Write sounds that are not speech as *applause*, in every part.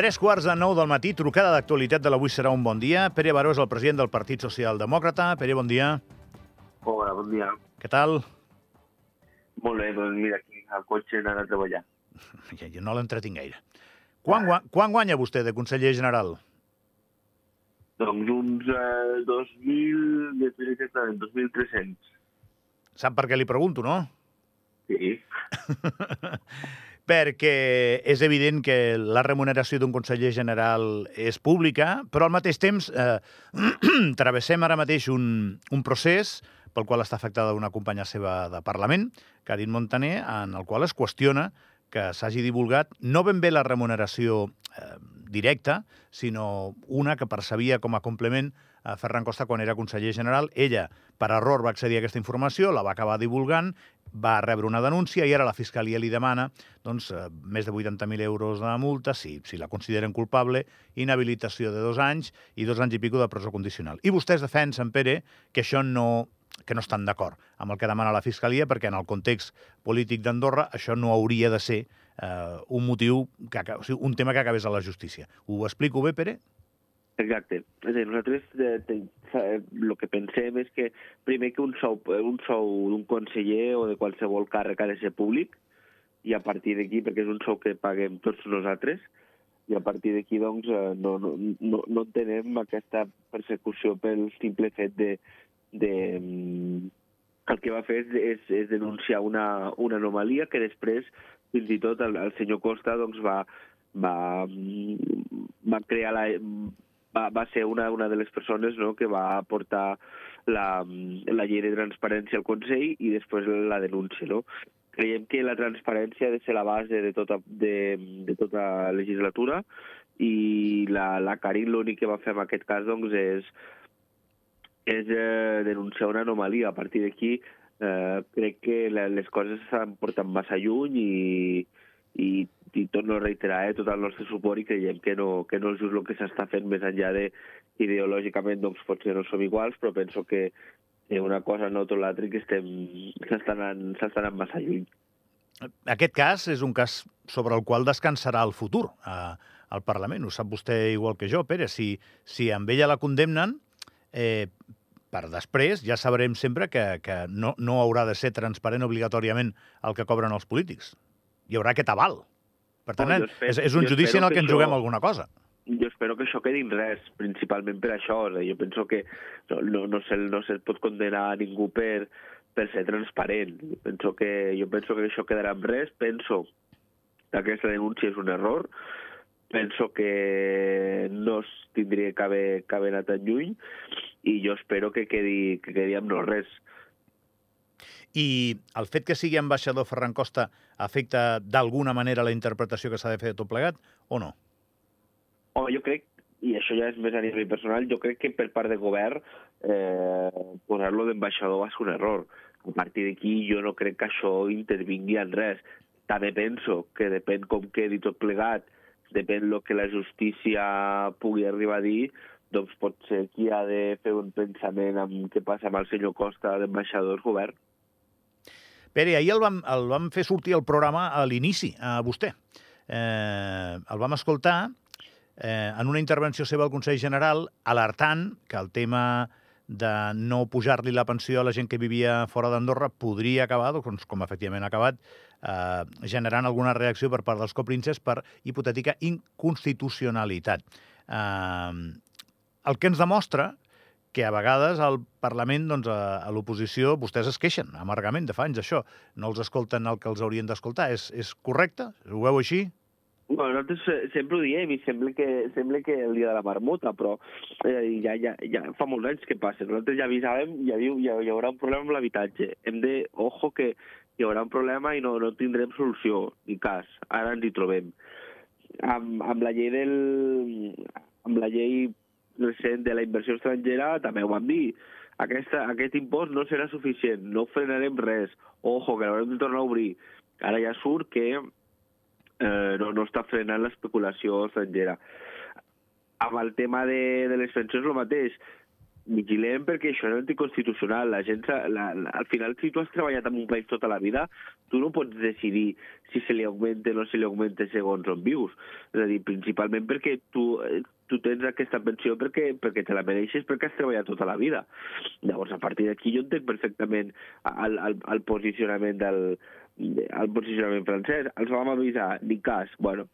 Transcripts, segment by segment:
Tres quarts de nou del matí, trucada d'actualitat de l'avui serà un bon dia. Pere Baró és el president del Partit Socialdemòcrata. Pere, bon dia. Hola, bon dia. Què tal? Molt bé, doncs mira, aquí al cotxe anant a treballar. *laughs* Ja, jo no l'entretinc gaire. Quan, gua- quan guanya vostè de conseller general? Doncs uns eh, 2.000, després exactament, 2.300. Sap per què li pregunto, no? Sí. *laughs* Perquè és evident que la remuneració d'un conseller general és pública, però al mateix temps eh, *clears throat* travessem ara mateix un, un procés pel qual està afectada una companya seva de Parlament, Karin Montaner, en el qual es qüestiona que s'hagi divulgat no ben bé la remuneració eh, directa, sinó una que percebia com a complement a Ferran Costa quan era conseller general. Ella, per error, va accedir a aquesta informació, la va acabar divulgant, va rebre una denúncia i ara la Fiscalia li demana doncs, eh, més de 80.000 euros de multa, si, si la consideren culpable, inhabilitació de dos anys i dos anys i pico de presó condicional. I vostès defensen, Pere, que això no que no estan d'acord amb el que demana la Fiscalia perquè en el context polític d'Andorra això no hauria de ser eh, un motiu, que, o sigui, un tema que acabés a la justícia. Ho explico bé, Pere? Exacte. És dir, nosaltres eh, fa- eh, el que pensem és que primer que un sou, un sou d'un conseller o de qualsevol càrrec ha de ser públic i a partir d'aquí, perquè és un sou que paguem tots nosaltres, i a partir d'aquí doncs, eh, no, no, no, no entenem aquesta persecució pel simple fet de, de mm, el que va fer és, és, és denunciar una, una anomalia que després fins i tot el, el senyor Costa doncs, va, va, mm, va crear la, va, va ser una, una de les persones no, que va portar la, la llei de transparència al Consell i després la denúncia. No? Creiem que la transparència ha de ser la base de tota, de, de tota legislatura i la, la Karin l'únic que va fer en aquest cas doncs, és, és eh, denunciar una anomalia. A partir d'aquí eh, crec que la, les coses s'han portat massa lluny i, i, i torno a reiterar eh, tot el nostre suport i creiem que no, que no és just el que s'està fent més enllà de ideològicament doncs potser no som iguals, però penso que una cosa no tot l'altre i que estem s'està anant massa lluny. Aquest cas és un cas sobre el qual descansarà el futur eh, al Parlament. Ho sap vostè igual que jo, Pere. Si, si amb ella la condemnen, eh, per després ja sabrem sempre que, que no, no haurà de ser transparent obligatòriament el que cobren els polítics. Hi haurà aquest aval. Per tant, jo espero- és, és un jo judici en el que que ens això- juguem alguna cosa. jo espero que això quedi en res, principalment per això. O sigui, jo penso que no, no, no, se, no se pot condenar a ningú per, per ser transparent. Penso que, jo penso que això quedarà en res. Penso que aquesta denúncia és un error. Penso que no es tindria que haver, que haver anat tan lluny i jo espero que quedi, que quedi amb no res. I el fet que sigui ambaixador Ferran Costa afecta d'alguna manera la interpretació que s'ha de fer de tot plegat o no? Home, jo crec, i això ja és més a nivell personal, jo crec que per part de govern eh, posar-lo d'ambaixador va ser un error. A partir d'aquí jo no crec que això intervingui en res. També penso que depèn com quedi tot plegat, depèn el que la justícia pugui arribar a dir, doncs pot ser qui ha de fer un pensament amb què passa amb el senyor Costa d'ambaixador govern. Pere, ahir el vam, el vam fer sortir al programa a l'inici, a vostè. Eh, el vam escoltar eh, en una intervenció seva al Consell General alertant que el tema de no pujar-li la pensió a la gent que vivia fora d'Andorra podria acabar, doncs, com efectivament ha acabat, eh, generant alguna reacció per part dels coprinces per hipotètica inconstitucionalitat. Eh, el que ens demostra que a vegades al Parlament, doncs, a, a l'oposició, vostès es queixen amargament de fa anys això. No els escolten el que els haurien d'escoltar. És, és correcte? Ho veu així? Bueno, nosaltres eh, sempre ho diem i sembla que, sembla que el dia de la marmota, però eh, ja, ja, ja fa molts anys que passa. Nosaltres ja avisàvem, ja diu, ja, hi haurà un problema amb l'habitatge. Hem de, ojo, que hi haurà un problema i no, no tindrem solució, ni cas. Ara ens hi trobem. Amb, amb la llei del... amb la llei recent de la inversió estrangera també ho vam dir. Aquesta, aquest impost no serà suficient, no frenarem res. Ojo, que l'haurem de tornar a obrir. Ara ja surt que eh, no, no està frenant l'especulació estrangera. Amb el tema de, de les pensions, el mateix. Vigilem perquè això és anticonstitucional. La gent, la, la, al final, si tu has treballat en un país tota la vida, tu no pots decidir si se li augmenta o no se li augmenta segons on vius. És a dir, principalment perquè tu, tu tens aquesta pensió perquè, perquè te la mereixes perquè has treballat tota la vida. Llavors, a partir d'aquí jo entenc perfectament el, el, el posicionament del, el posicionament francès. Els vam avisar, ni cas. Bueno,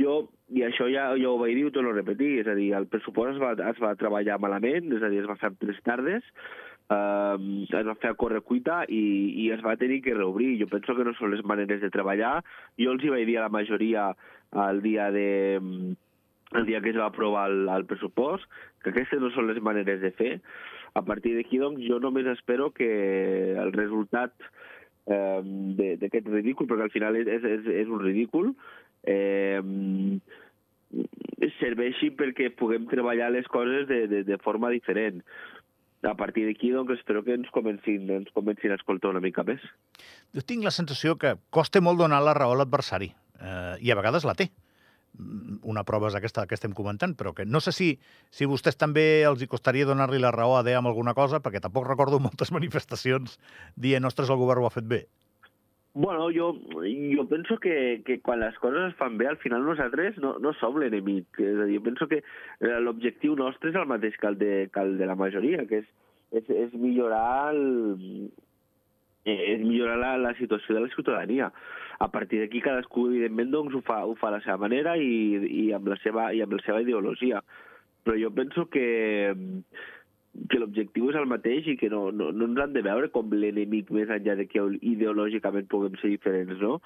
jo, i això ja, ja ho vaig dir, ho torno a repetir, és a dir, el pressupost es va, es va treballar malament, és a dir, es va fer tres tardes, eh, es va fer a córrer cuita i, i es va tenir que reobrir. Jo penso que no són les maneres de treballar. Jo els hi vaig dir a la majoria el dia de el dia que es va aprovar el, el pressupost, que aquestes no són les maneres de fer. A partir d'aquí, doncs, jo només espero que el resultat eh, d'aquest ridícul, perquè al final és, és, és un ridícul, eh, serveixi perquè puguem treballar les coses de, de, de forma diferent. A partir d'aquí, doncs, espero que ens comencin, ens comencin a escoltar una mica més. Jo tinc la sensació que costa molt donar la raó a l'adversari, eh, i a vegades la té una prova és aquesta que estem comentant, però que no sé si, si vostès també els hi costaria donar-li la raó a DEA amb alguna cosa, perquè tampoc recordo *laughs* moltes manifestacions dient, ostres, el govern ho ha fet bé. Bueno, jo, jo penso que, que quan les coses es fan bé, al final nosaltres no, no som l'enemic. És a dir, jo penso que eh, l'objectiu nostre és el mateix que el de, que el de la majoria, que és, és, és millorar el, és millorar la, la situació de la ciutadania a partir d'aquí cadascú, evidentment, doncs, ho, fa, ho fa a la seva manera i, i, amb la seva, i amb la seva ideologia. Però jo penso que, que l'objectiu és el mateix i que no, no, no ens han de veure com l'enemic més enllà de que ideològicament puguem ser diferents, no?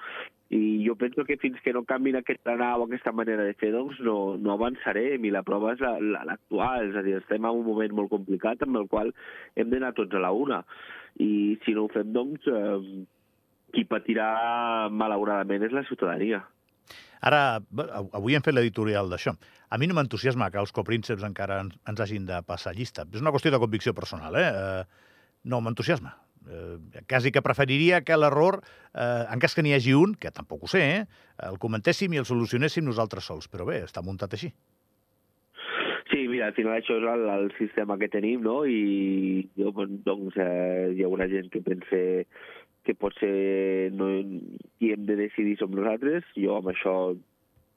I jo penso que fins que no canvin aquesta nau, aquesta manera de fer, doncs no, no avançarem i la prova és l'actual, és a dir, estem en un moment molt complicat amb el qual hem d'anar tots a la una. I si no ho fem, doncs, eh, qui patirà malauradament és la ciutadania. Ara, avui hem fet l'editorial d'això. A mi no m'entusiasma que els coprínceps encara ens, ens hagin de passar llista. És una qüestió de convicció personal, eh? eh no m'entusiasma. Eh, quasi que preferiria que l'error, eh, en cas que n'hi hagi un, que tampoc ho sé, eh, el comentéssim i el solucionéssim nosaltres sols. Però bé, està muntat així. Sí, mira, al final això és el, el sistema que tenim, no? I jo, doncs, eh, hi ha una gent que pensa que potser no, qui hem de decidir som nosaltres. Jo amb això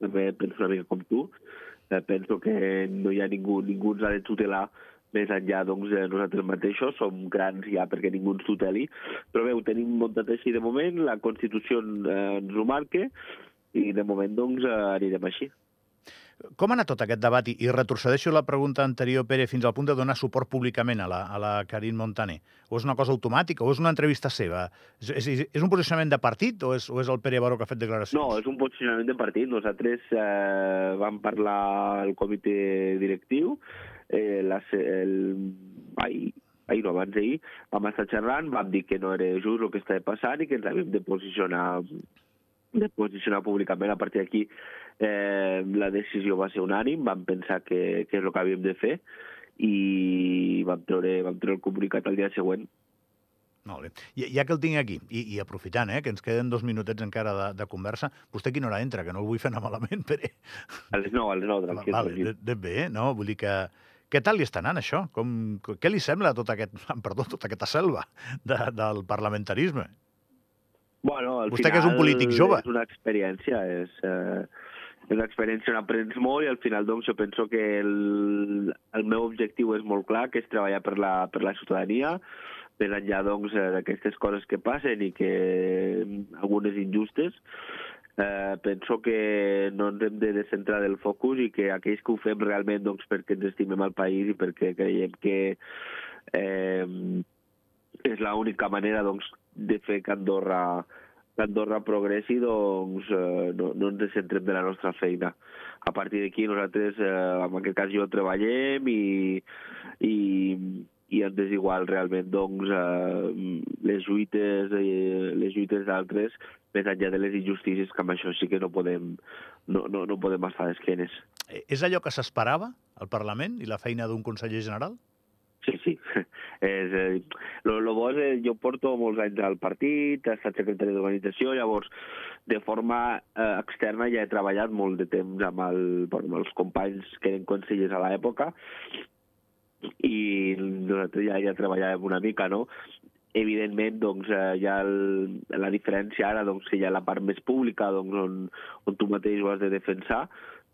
també penso una mica com tu. Eh, penso que no hi ha ningú, ningú ens ha de tutelar més enllà doncs, de nosaltres mateixos, som grans ja perquè ningú ens tuteli, però bé, ho tenim muntat així de moment, la Constitució eh, ens ho marca, i de moment doncs, eh, anirem així. Com ha anat tot aquest debat? I, retrocedeixo la pregunta anterior, Pere, fins al punt de donar suport públicament a la, a la Karin Montaner. O és una cosa automàtica, o és una entrevista seva? És, és, és un posicionament de partit o és, o és el Pere Baró que ha fet declaracions? No, és un posicionament de partit. Nosaltres eh, vam parlar al comitè directiu, eh, la, el, ai, ahir no, abans d'ahir, vam estar xerrant, vam dir que no era just el que estava passant i que ens havíem de posicionar de posicionar públicament. A partir d'aquí eh, la decisió va ser unànim, vam pensar que, que és el que havíem de fer i vam treure, vam treure el comunicat el dia següent. Molt bé. I, ja que el tinc aquí, i, i aprofitant, eh, que ens queden dos minutets encara de, de conversa, vostè a quina hora entra? Que no el vull fer anar malament, *laughs* Pere. A les 9, a les 9, tranquil. Vale, de, de bé, no? Vull dir que... Què tal li està anant, això? Com, què li sembla tot aquest, *laughs* perdó, tota aquesta selva de, del parlamentarisme? Bueno, al Vostè que és un polític jove. És una experiència, és, eh, és una experiència on aprens molt i al final doncs, jo penso que el, el meu objectiu és molt clar, que és treballar per la, per la ciutadania, més enllà doncs, eh, d'aquestes coses que passen i que algunes injustes, eh, penso que no ens hem de descentrar del focus i que aquells que ho fem realment doncs, perquè ens estimem el país i perquè creiem que eh, és l'única manera doncs, de fer que Andorra, Andorra progressi, doncs eh, no, no ens centrem de la nostra feina. A partir d'aquí nosaltres, eh, en aquest cas jo, treballem i, i, i ens és igual realment doncs, eh, les lluites, eh, les lluites d'altres més enllà de les injustícies, que amb això sí que no podem, no, no, no podem estar d'esquenes. És allò que s'esperava al Parlament i la feina d'un conseller general? Sí, sí. És, eh, lo, lo bo és, eh, jo porto molts anys al partit, he estat secretari d'organització, llavors de forma eh, externa ja he treballat molt de temps amb, el, bueno, amb els companys que eren consellers a l'època i nosaltres ja, ja treballàvem una mica, no? Evidentment, doncs, eh, hi ha el, la diferència ara, doncs, que hi ha la part més pública, doncs, on, on tu mateix ho has de defensar,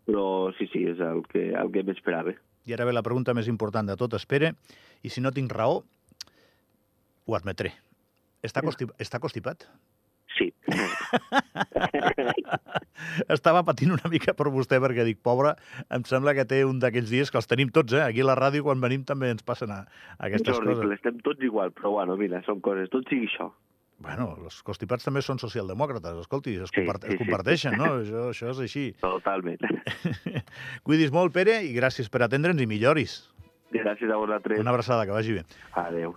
però sí, sí, és el que, el que m'esperava. I ara ve la pregunta més important de tot, espere, i si no tinc raó, ho admetré. Està, costi està constipat? Sí. *laughs* Estava patint una mica per vostè perquè dic, pobre, em sembla que té un d'aquells dies que els tenim tots, eh? Aquí a la ràdio, quan venim, també ens passen a, a aquestes horrible, coses. estem tots igual, però bueno, mira, són coses, tot sigui això. Bueno, els constipats també són socialdemòcrates, escolti, es, Sí, compart sí, es sí. comparteixen, no? Això, això és així. *laughs* Totalment. *laughs* Cuidis molt, Pere, i gràcies per atendre'ns i milloris. Gràcies a vosaltres. Una abraçada, que vagi bé. Adéu.